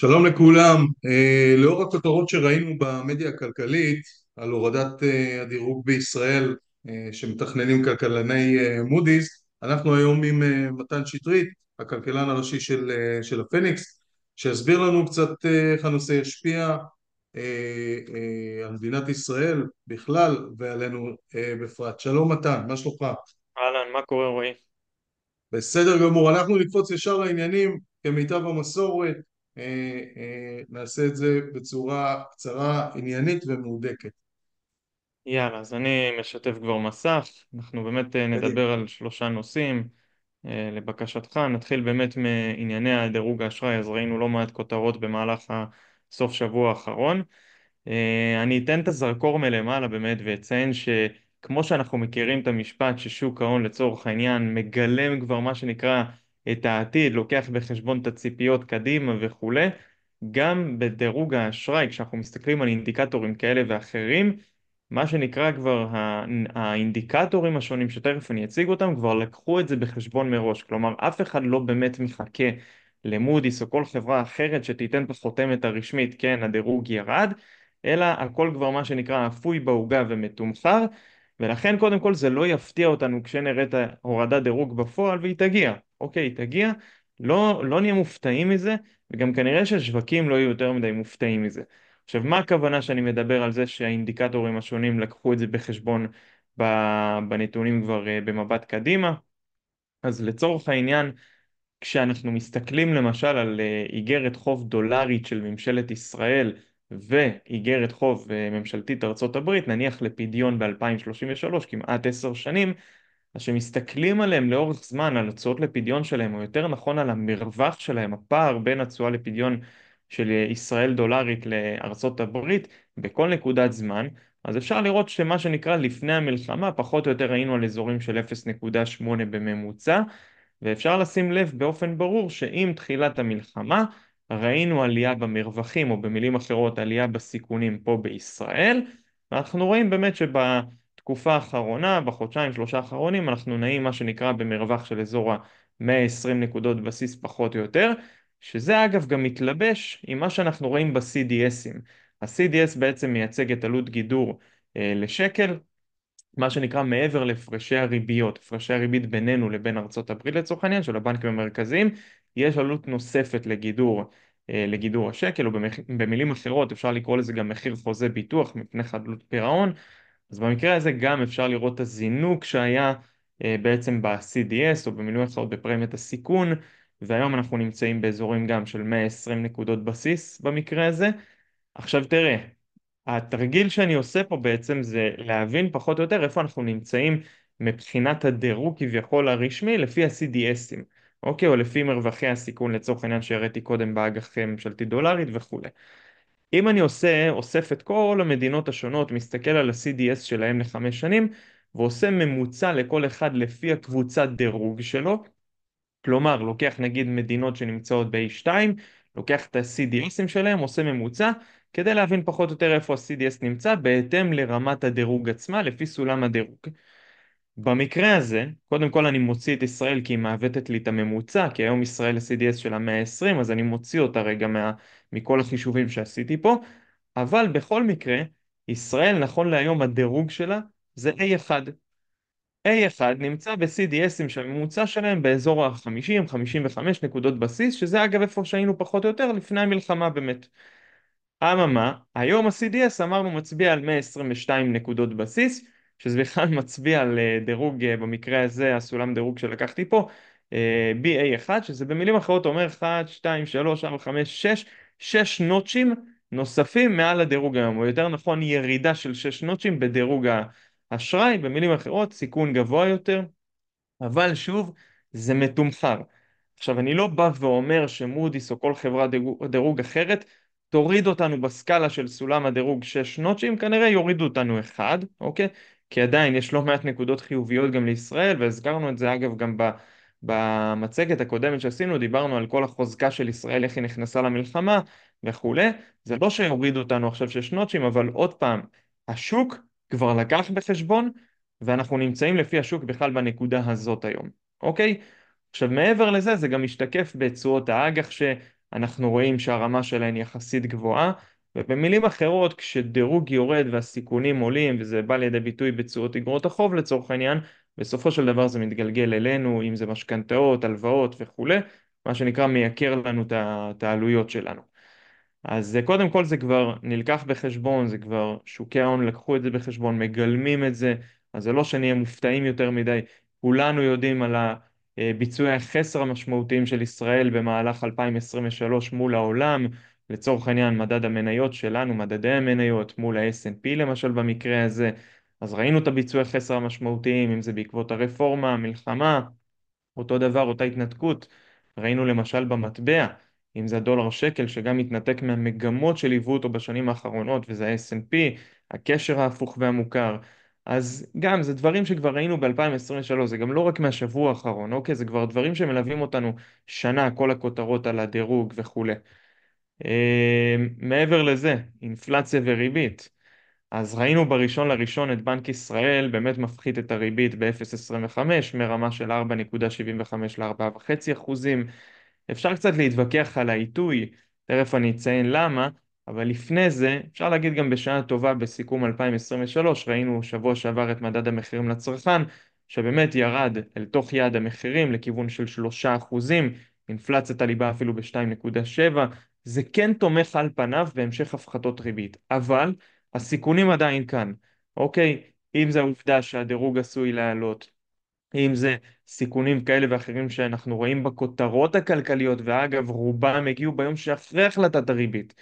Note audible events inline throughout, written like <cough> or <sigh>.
שלום לכולם, אה, לאור הכותרות שראינו במדיה הכלכלית על הורדת אה, הדירוג בישראל אה, שמתכננים כלכלני מודי'ס אנחנו היום עם מתן שטרית, הכלכלן הראשי של, של הפניקס שיסביר לנו קצת איך הנושא ישפיע על מדינת ישראל בכלל ועלינו בפרט. שלום מתן, מה שלומך? אהלן, מה קורה רועי? בסדר גמור, אנחנו נקפוץ ישר לעניינים כמיטב המסורת נעשה את זה בצורה קצרה, עניינית ומהודקת. יאללה, אז אני משתף כבר מסך, אנחנו באמת אה. נדבר על שלושה נושאים לבקשתך, נתחיל באמת מענייני הדירוג האשראי, אז ראינו לא מעט כותרות במהלך הסוף שבוע האחרון. אני אתן את הזרקור מלמעלה באמת ואציין שכמו שאנחנו מכירים את המשפט ששוק ההון לצורך העניין מגלם כבר מה שנקרא את העתיד, לוקח בחשבון את הציפיות קדימה וכולי, גם בדירוג האשראי, כשאנחנו מסתכלים על אינדיקטורים כאלה ואחרים, מה שנקרא כבר האינדיקטורים השונים שתכף אני אציג אותם, כבר לקחו את זה בחשבון מראש, כלומר אף אחד לא באמת מחכה למודי'ס או כל חברה אחרת שתיתן את החותמת הרשמית, כן, הדירוג ירד, אלא הכל כבר מה שנקרא אפוי בעוגה ומתומחר, ולכן קודם כל זה לא יפתיע אותנו כשנראה את הורדת דירוג בפועל והיא תגיע, אוקיי, היא תגיע, לא, לא נהיה מופתעים מזה, וגם כנראה שהשווקים לא יהיו יותר מדי מופתעים מזה. עכשיו, מה הכוונה שאני מדבר על זה שהאינדיקטורים השונים לקחו את זה בחשבון בנתונים כבר אה, במבט קדימה? אז לצורך העניין, כשאנחנו מסתכלים למשל על אה, איגרת חוב דולרית של ממשלת ישראל ואיגרת חוב אה, ממשלתית ארצות הברית, נניח לפדיון ב-2033, כמעט עשר שנים, אז כשמסתכלים עליהם לאורך זמן, על התשואות לפדיון שלהם, או יותר נכון על המרווח שלהם, הפער בין התשואה לפדיון של ישראל דולרית לארצות הברית בכל נקודת זמן, אז אפשר לראות שמה שנקרא לפני המלחמה, פחות או יותר היינו על אזורים של 0.8 בממוצע, ואפשר לשים לב באופן ברור שעם תחילת המלחמה ראינו עלייה במרווחים, או במילים אחרות עלייה בסיכונים פה בישראל, ואנחנו רואים באמת שבתקופה האחרונה, בחודשיים שלושה האחרונים, אנחנו נעים מה שנקרא במרווח של אזור ה-120 נקודות בסיס פחות או יותר, שזה אגב גם מתלבש עם מה שאנחנו רואים ב-CDSים. ה-CDS בעצם מייצג את עלות גידור אה, לשקל, מה שנקרא מעבר להפרשי הריביות, הפרשי הריבית בינינו לבין ארצות הברית לצורך העניין של הבנקים המרכזיים, יש עלות נוספת לגידור, אה, לגידור השקל, או. במילים אחרות אפשר לקרוא לזה גם מחיר חוזה ביטוח מפני חדלות פירעון, אז במקרה הזה גם אפשר לראות את הזינוק שהיה אה, בעצם ב-CDS, או במילים אחרות בפרמיית הסיכון, והיום אנחנו נמצאים באזורים גם של 120 נקודות בסיס במקרה הזה. עכשיו תראה, התרגיל שאני עושה פה בעצם זה להבין פחות או יותר איפה אנחנו נמצאים מבחינת הדירוג כביכול הרשמי לפי ה-CDSים, אוקיי? או לפי מרווחי הסיכון לצורך העניין שהראיתי קודם באג"ח ממשלתי דולרית וכולי. אם אני עושה, אוסף את כל המדינות השונות, מסתכל על ה-CDS שלהם לחמש שנים ועושה ממוצע לכל אחד לפי הקבוצת דירוג שלו, כלומר לוקח נגיד מדינות שנמצאות ב-A2, לוקח את ה-CDSים שלהם, עושה ממוצע כדי להבין פחות או יותר איפה ה-CDS נמצא בהתאם לרמת הדירוג עצמה לפי סולם הדירוג. במקרה הזה, קודם כל אני מוציא את ישראל כי היא מעוותת לי את הממוצע, כי היום ישראל ה-CDS של המאה ה-20, אז אני מוציא אותה רגע מה, מכל החישובים שעשיתי פה, אבל בכל מקרה, ישראל נכון להיום הדירוג שלה זה A1. A1 נמצא ב-CDSים שהממוצע שלהם באזור ה-50-55 נקודות בסיס, שזה אגב איפה שהיינו פחות או יותר לפני המלחמה באמת. אממה, היום ה-CDS אמרנו מצביע על 122 נקודות בסיס, שזה בכלל <laughs> מצביע על אה, דירוג, אה, במקרה הזה הסולם דירוג שלקחתי פה, אה, BA1, שזה במילים אחרות אומר 1, 2, 3, 4, 5, 6, 6 נוטשים נוספים מעל הדירוג היום, או יותר נכון ירידה של 6 נוטשים בדירוג האשראי, במילים אחרות סיכון גבוה יותר, אבל שוב זה מתומחר. עכשיו אני לא בא ואומר שמודי'ס או כל חברת דירוג, אחרת תוריד אותנו בסקאלה של סולם הדירוג 6 נוטשים, כנראה יורידו אותנו אחד, אוקיי? כי עדיין יש לא מעט נקודות חיוביות גם לישראל, והזכרנו את זה אגב גם במצגת הקודמת שעשינו, דיברנו על כל החוזקה של ישראל, איך היא נכנסה למלחמה וכולי. זה לא שיורידו אותנו עכשיו 6 נוטשים, אבל עוד פעם, השוק כבר לקח בחשבון, ואנחנו נמצאים לפי השוק בכלל בנקודה הזאת היום, אוקיי? עכשיו מעבר לזה זה גם משתקף בתשואות האג"ח אנחנו רואים שהרמה שלהן יחסית גבוהה, ובמילים אחרות, כשדירוג יורד והסיכונים עולים, וזה בא לידי ביטוי בתשואות אגרות החוב לצורך העניין, בסופו של דבר זה מתגלגל אלינו, אם זה משכנתאות, הלוואות וכולי, מה שנקרא מייקר לנו את העלויות שלנו. אז קודם כל זה כבר נלקח בחשבון, זה כבר שוקי ההון לקחו את זה בחשבון, מגלמים את זה, אז זה לא שנהיה מופתעים יותר מדי, כולנו יודעים על ביצועי החסר המשמעותיים של ישראל במהלך 2023 מול העולם, לצורך העניין מדד המניות שלנו, מדדי המניות מול ה-S&P למשל במקרה הזה, אז ראינו את הביצועי החסר המשמעותיים, אם זה בעקבות הרפורמה, המלחמה, אותו דבר, אותה התנתקות, ראינו למשל במטבע, אם זה הדולר שקל שגם מתנתק מהמגמות שליוו אותו בשנים האחרונות וזה ה-S&P, הקשר ההפוך והמוכר, אז גם זה דברים שכבר ראינו ב-2023, זה גם לא רק מהשבוע האחרון, אוקיי? זה כבר דברים שמלווים אותנו שנה, כל הכותרות על הדירוג וכולי. אה, מעבר לזה, אינפלציה וריבית. אז ראינו בראשון לראשון את בנק ישראל באמת מפחית את הריבית ב-0.25 מרמה של 4.75 ל-4.5 אחוזים. אפשר קצת להתווכח על העיתוי, תכף אני אציין למה, אבל לפני זה, אפשר להגיד גם בשעה טובה בסיכום 2023, ראינו שבוע שעבר את מדד המחירים לצרכן, שבאמת ירד אל תוך יעד המחירים לכיוון של 3%, אינפלציית הליבה אפילו ב-2.7, זה כן תומך על פניו בהמשך הפחתות ריבית, אבל הסיכונים עדיין כאן, אוקיי? אם זה העובדה שהדירוג עשוי לעלות, אם זה סיכונים כאלה ואחרים שאנחנו רואים בכותרות הכלכליות, ואגב רובם הגיעו ביום שאחרי החלטת הריבית,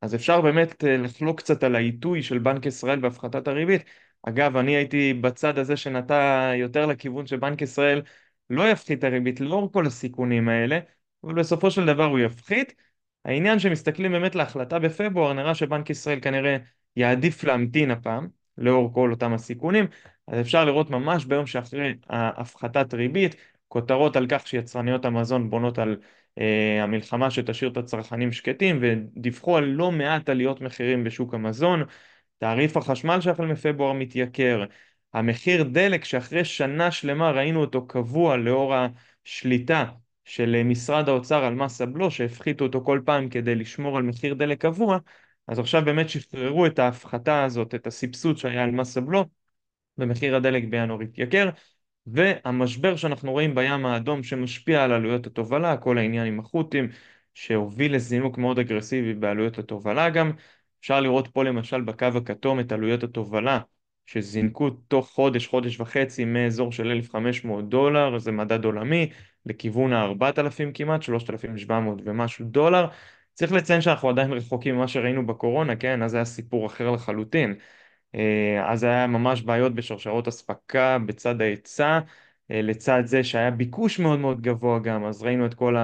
אז אפשר באמת אה, לחלוק קצת על העיתוי של בנק ישראל בהפחתת הריבית. אגב, אני הייתי בצד הזה שנטה יותר לכיוון שבנק ישראל לא יפחית הריבית לאור כל הסיכונים האלה, אבל בסופו של דבר הוא יפחית. העניין שמסתכלים באמת להחלטה בפברואר, נראה שבנק ישראל כנראה יעדיף להמתין הפעם, לאור כל אותם הסיכונים, אז אפשר לראות ממש ביום שאחרי הפחתת ריבית, כותרות על כך שיצרניות המזון בונות על אה, המלחמה שתשאיר את הצרכנים שקטים ודיווחו על לא מעט עליות מחירים בשוק המזון, תעריף החשמל שהחל מפברואר מתייקר, המחיר דלק שאחרי שנה שלמה ראינו אותו קבוע לאור השליטה של משרד האוצר על מס הבלו שהפחיתו אותו כל פעם כדי לשמור על מחיר דלק קבוע אז עכשיו באמת שחררו את ההפחתה הזאת, את הסבסוד שהיה על מס הבלו ומחיר הדלק בינואר התייקר והמשבר שאנחנו רואים בים האדום שמשפיע על עלויות התובלה, כל העניין עם החות'ים שהוביל לזינוק מאוד אגרסיבי בעלויות התובלה גם. אפשר לראות פה למשל בקו הכתום את עלויות התובלה שזינקו תוך חודש, חודש וחצי מאזור של 1,500 דולר, זה מדד עולמי, לכיוון ה-4,000 כמעט, 3,700 ומשהו דולר. צריך לציין שאנחנו עדיין רחוקים ממה שראינו בקורונה, כן? אז היה סיפור אחר לחלוטין. אה, אז היה ממש בעיות בשרשרות אספקה בצד ההיצע, אה, לצד זה שהיה ביקוש מאוד מאוד גבוה גם, אז ראינו את כל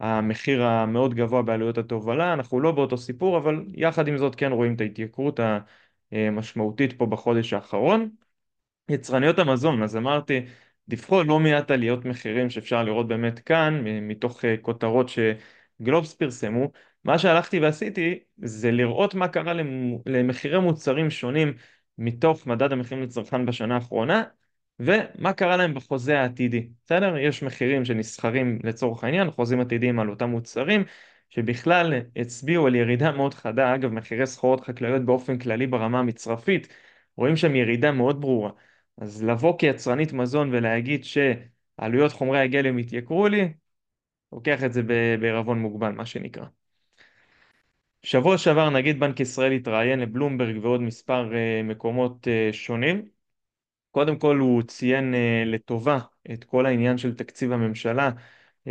המחיר המאוד גבוה בעלויות התובלה, אנחנו לא באותו סיפור, אבל יחד עם זאת כן רואים את ההתייקרות המשמעותית פה בחודש האחרון. יצרניות המזון, אז אמרתי, דיווחו לא מעט עליות מחירים שאפשר לראות באמת כאן, מתוך אה, כותרות שגלובס פרסמו, מה שהלכתי ועשיתי זה לראות מה קרה למחירי מוצרים שונים מתוך מדד המחירים לצרכן בשנה האחרונה ומה קרה להם בחוזה העתידי, בסדר? יש מחירים שנסחרים לצורך העניין, חוזים עתידיים על אותם מוצרים שבכלל הצביעו על ירידה מאוד חדה, אגב מחירי סחורות חקלאיות באופן כללי ברמה המצרפית, רואים שם ירידה מאוד ברורה, אז לבוא כיצרנית מזון ולהגיד שעלויות חומרי הגלם התייקרו לי, לוקח את זה בערבון מוגבל מה שנקרא. שבוע שעבר נגיד בנק ישראל התראיין לבלומברג ועוד מספר uh, מקומות uh, שונים. קודם כל הוא ציין uh, לטובה את כל העניין של תקציב הממשלה. Uh,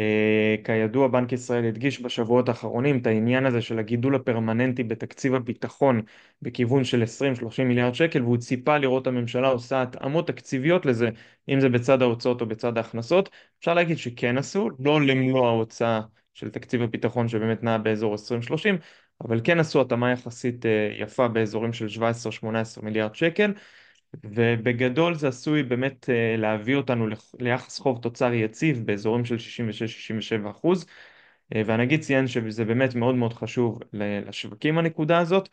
כידוע בנק ישראל הדגיש בשבועות האחרונים את העניין הזה של הגידול הפרמננטי בתקציב הביטחון בכיוון של 20-30 מיליארד שקל והוא ציפה לראות הממשלה עושה התאמות תקציביות לזה אם זה בצד ההוצאות או בצד ההכנסות. אפשר להגיד שכן עשו, לא למלוא ההוצאה של תקציב הביטחון שבאמת נע באזור 2030 אבל כן עשו התאמה יחסית אה, יפה באזורים של 17-18 מיליארד שקל ובגדול זה עשוי באמת אה, להביא אותנו ליחס חוב תוצר יציב באזורים של 66-67 אחוז. אה, והנגיד ציין שזה באמת מאוד מאוד חשוב לשווקים הנקודה הזאת.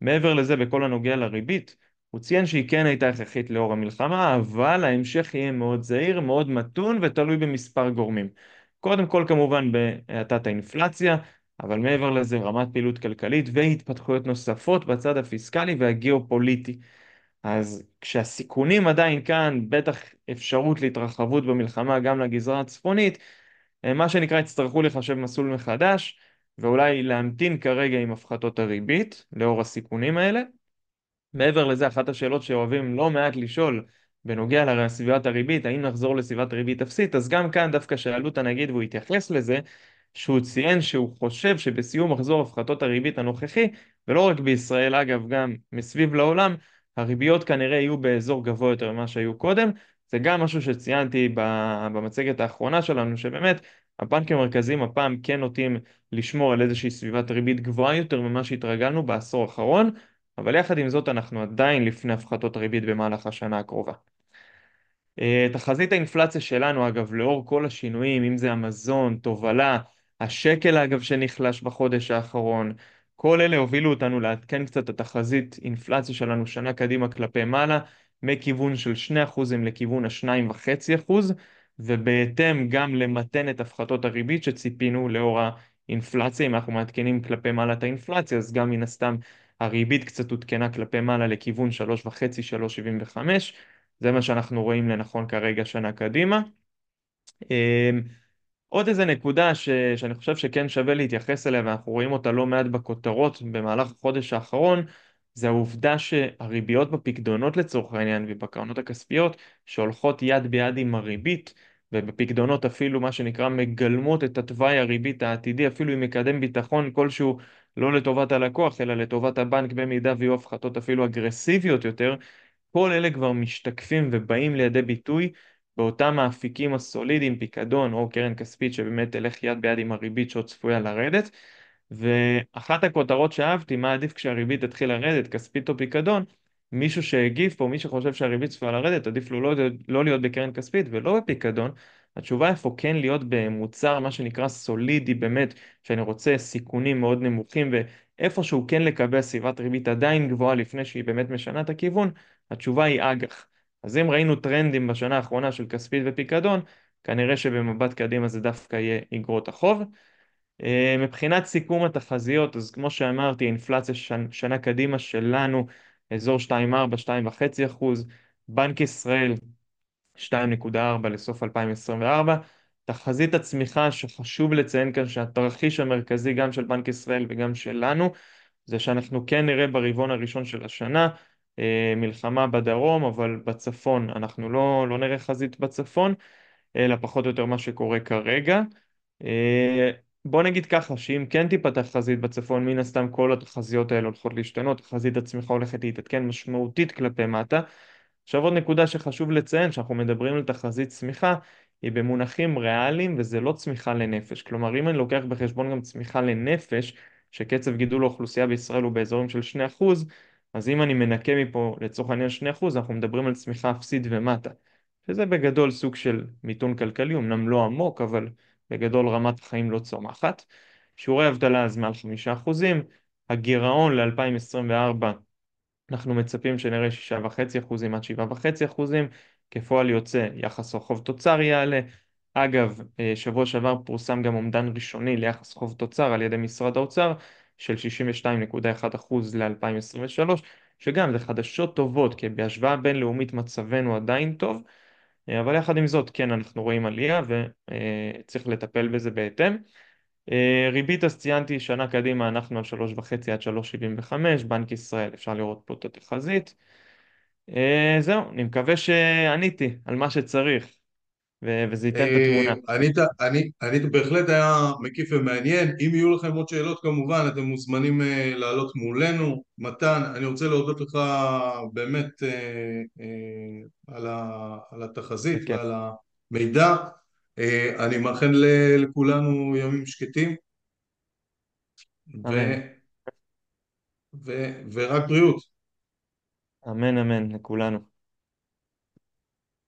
מעבר לזה בכל הנוגע לריבית הוא ציין שהיא כן הייתה הכרחית לאור המלחמה אבל ההמשך יהיה מאוד זהיר, מאוד מתון ותלוי במספר גורמים. קודם כל כמובן בהאטת האינפלציה אבל מעבר לזה רמת פעילות כלכלית והתפתחויות נוספות בצד הפיסקלי והגיאופוליטי. אז כשהסיכונים עדיין כאן, בטח אפשרות להתרחבות במלחמה גם לגזרה הצפונית, מה שנקרא יצטרכו לחשב מסלול מחדש ואולי להמתין כרגע עם הפחתות הריבית לאור הסיכונים האלה. מעבר לזה, אחת השאלות שאוהבים לא מעט לשאול בנוגע לסביבת הריבית, האם נחזור לסביבת ריבית אפסית, אז גם כאן דווקא שאלו את הנגיד והוא התייחס לזה, שהוא ציין שהוא חושב שבסיום מחזור הפחתות הריבית הנוכחי, ולא רק בישראל אגב, גם מסביב לעולם, הריביות כנראה יהיו באזור גבוה יותר ממה שהיו קודם. זה גם משהו שציינתי במצגת האחרונה שלנו, שבאמת הבנקים המרכזיים הפעם כן נוטים לשמור על איזושהי סביבת ריבית גבוהה יותר ממה שהתרגלנו בעשור האחרון, אבל יחד עם זאת אנחנו עדיין לפני הפחתות ריבית במהלך השנה הקרובה. אה, תחזית האינפלציה שלנו אגב לאור כל השינויים אם זה המזון, תובלה, השקל אגב שנחלש בחודש האחרון כל אלה הובילו אותנו לעדכן קצת את התחזית אינפלציה שלנו שנה קדימה כלפי מעלה מכיוון של 2% לכיוון ה-2.5% ובהתאם גם למתן את הפחתות הריבית שציפינו לאור האינפלציה אם אנחנו מעדכנים כלפי מעלה את האינפלציה אז גם מן הסתם הריבית קצת עודכנה כלפי מעלה לכיוון 3.5-3.75 זה מה שאנחנו רואים לנכון כרגע שנה קדימה. עוד איזה נקודה ש... שאני חושב שכן שווה להתייחס אליה ואנחנו רואים אותה לא מעט בכותרות במהלך החודש האחרון זה העובדה שהריביות בפקדונות לצורך העניין ובקרנות הכספיות שהולכות יד ביד עם הריבית ובפקדונות אפילו מה שנקרא מגלמות את התוואי הריבית העתידי אפילו עם מקדם ביטחון כלשהו לא לטובת הלקוח אלא לטובת הבנק במידה ויהיו הפחתות אפילו אגרסיביות יותר כל אלה כבר משתקפים ובאים לידי ביטוי באותם האפיקים הסולידיים, פיקדון או קרן כספית שבאמת תלך יד ביד עם הריבית שעוד צפויה לרדת ואחת הכותרות שאהבתי, מה עדיף כשהריבית תתחיל לרדת, כספית או פיקדון, מישהו שהגיב פה, מי שחושב שהריבית צפויה לרדת, עדיף לו לא, לא להיות בקרן כספית ולא בפיקדון, התשובה איפה כן להיות במוצר מה שנקרא סולידי באמת, שאני רוצה סיכונים מאוד נמוכים ואיפשהו כן לקבל סביבת ריבית עדיין גבוהה לפני שהיא באמת משנה את הכיוון, התשובה היא אג"ח. אז אם ראינו טרנדים בשנה האחרונה של כספית ופיקדון, כנראה שבמבט קדימה זה דווקא יהיה אגרות החוב. אה, מבחינת סיכום התחזיות, אז כמו שאמרתי, אינפלציה שנ, שנה קדימה שלנו, אזור 2.4-2.5 אחוז, בנק ישראל 2.4 לסוף 2024, תחזית הצמיחה שחשוב לציין כאן שהתרחיש המרכזי גם של בנק ישראל וגם שלנו זה שאנחנו כן נראה ברבעון הראשון של השנה מלחמה בדרום אבל בצפון אנחנו לא, לא נראה חזית בצפון אלא פחות או יותר מה שקורה כרגע אה, בוא נגיד ככה, שאם כן תיפתח חזית בצפון, מן הסתם כל התחזיות האלה הולכות להשתנות, חזית הצמיחה הולכת להתעדכן משמעותית כלפי מטה. עכשיו עוד נקודה שחשוב לציין, שאנחנו מדברים על תחזית צמיחה, היא במונחים ריאליים וזה לא צמיחה לנפש. כלומר, אם אני לוקח בחשבון גם צמיחה לנפש, שקצב גידול האוכלוסייה בישראל הוא באזורים של 2%, אז אם אני מנקה מפה לצורך העניין 2%, אנחנו מדברים על צמיחה אפסית ומטה. שזה בגדול סוג של מיתון כלכלי, אמנם לא עמוק, אבל בגדול רמת החיים לא צומחת. שיעורי אבטלה אז מעל חמישה אחוזים, הגירעון ל-2024 אנחנו מצפים שנראה שישה וחצי אחוזים עד שבעה וחצי אחוזים, כפועל יוצא יחס החוב תוצר יעלה. אגב, אה, שבוע שעבר פורסם גם אומדן ראשוני ליחס חוב תוצר על ידי משרד האוצר של 62.1% ל-2023, שגם זה חדשות טובות, כי בהשוואה בינלאומית מצבנו עדיין טוב, אה, אבל יחד עם זאת כן אנחנו רואים עלייה וצריך לטפל בזה בהתאם. אה, ריבית אז ציינתי שנה קדימה אנחנו על 3.5 עד 3.75 בנק ישראל אפשר לראות פה את התחזית אה, זהו אני מקווה שעניתי על מה שצריך וזה ייתן את אה, התמונה ענית, ענית בהחלט היה מקיף ומעניין. אם יהיו לכם עוד שאלות כמובן אתם מוזמנים אה, לעלות מולנו. מתן, אני רוצה להודות לך באמת אה, על, ה, על התחזית ועל המידע. אני מאחל ל- לכולנו ימים שקטים ו, ורק בריאות. אמן אמן לכולנו